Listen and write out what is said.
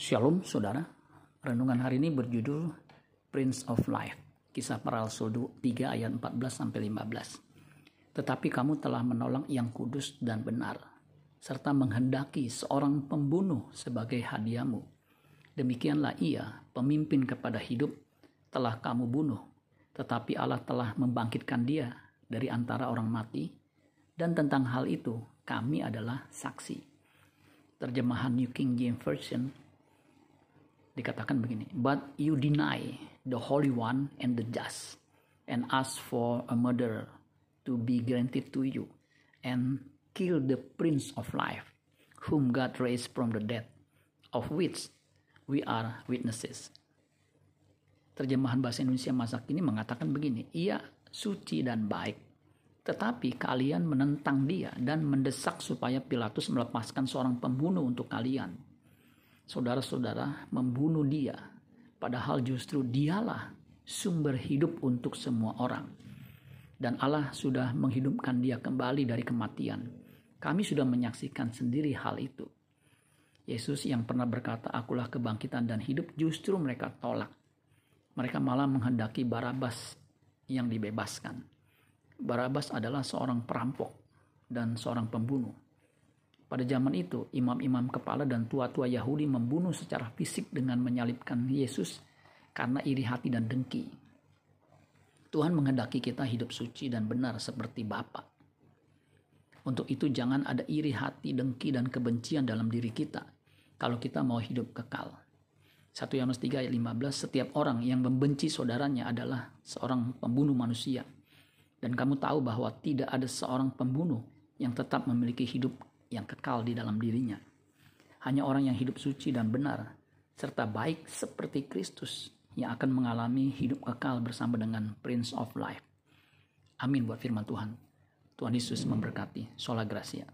Shalom saudara, renungan hari ini berjudul Prince of Life, kisah para rasul 3 ayat 14 sampai 15. Tetapi kamu telah menolong yang kudus dan benar, serta menghendaki seorang pembunuh sebagai hadiahmu. Demikianlah ia, pemimpin kepada hidup, telah kamu bunuh, tetapi Allah telah membangkitkan dia dari antara orang mati, dan tentang hal itu kami adalah saksi. Terjemahan New King James Version dikatakan begini, But you deny the Holy One and the just, and ask for a murderer to be granted to you, and kill the Prince of Life, whom God raised from the dead, of which we are witnesses. Terjemahan bahasa Indonesia masa kini mengatakan begini, Ia suci dan baik, tetapi kalian menentang dia dan mendesak supaya Pilatus melepaskan seorang pembunuh untuk kalian. Saudara-saudara membunuh dia, padahal justru dialah sumber hidup untuk semua orang. Dan Allah sudah menghidupkan dia kembali dari kematian. Kami sudah menyaksikan sendiri hal itu. Yesus yang pernah berkata, "Akulah kebangkitan dan hidup," justru mereka tolak. Mereka malah menghendaki Barabas yang dibebaskan. Barabas adalah seorang perampok dan seorang pembunuh. Pada zaman itu, imam-imam kepala dan tua-tua Yahudi membunuh secara fisik dengan menyalibkan Yesus karena iri hati dan dengki. Tuhan menghendaki kita hidup suci dan benar seperti Bapa. Untuk itu jangan ada iri hati, dengki, dan kebencian dalam diri kita kalau kita mau hidup kekal. 1 Yohanes 3 ayat 15, setiap orang yang membenci saudaranya adalah seorang pembunuh manusia dan kamu tahu bahwa tidak ada seorang pembunuh yang tetap memiliki hidup yang kekal di dalam dirinya. Hanya orang yang hidup suci dan benar, serta baik seperti Kristus yang akan mengalami hidup kekal bersama dengan Prince of Life. Amin buat firman Tuhan. Tuhan Yesus memberkati. Sola Gracia.